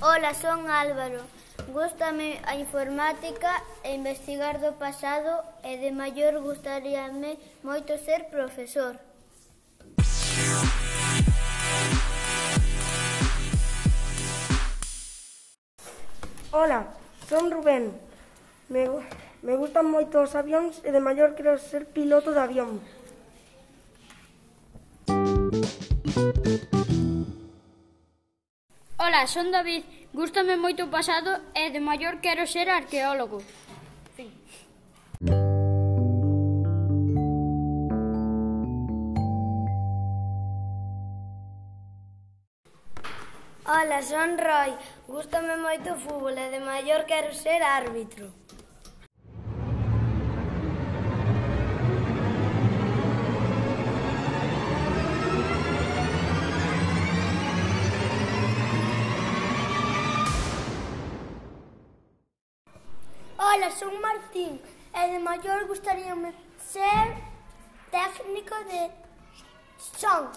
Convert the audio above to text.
Ola, son Álvaro. Gústame a informática e investigar do pasado e de maior gustaríame moito ser profesor. Ola, son Rubén. Me Me gustan moito os avións e de maior quero ser piloto de avión. Ola, son David. Gústame moito o pasado e de maior quero ser arqueólogo. Fin. Ola, son Roy. Gústame moito o fútbol e de maior quero ser árbitro. Ola, son Martín e de maior gustaríame ser técnico de son.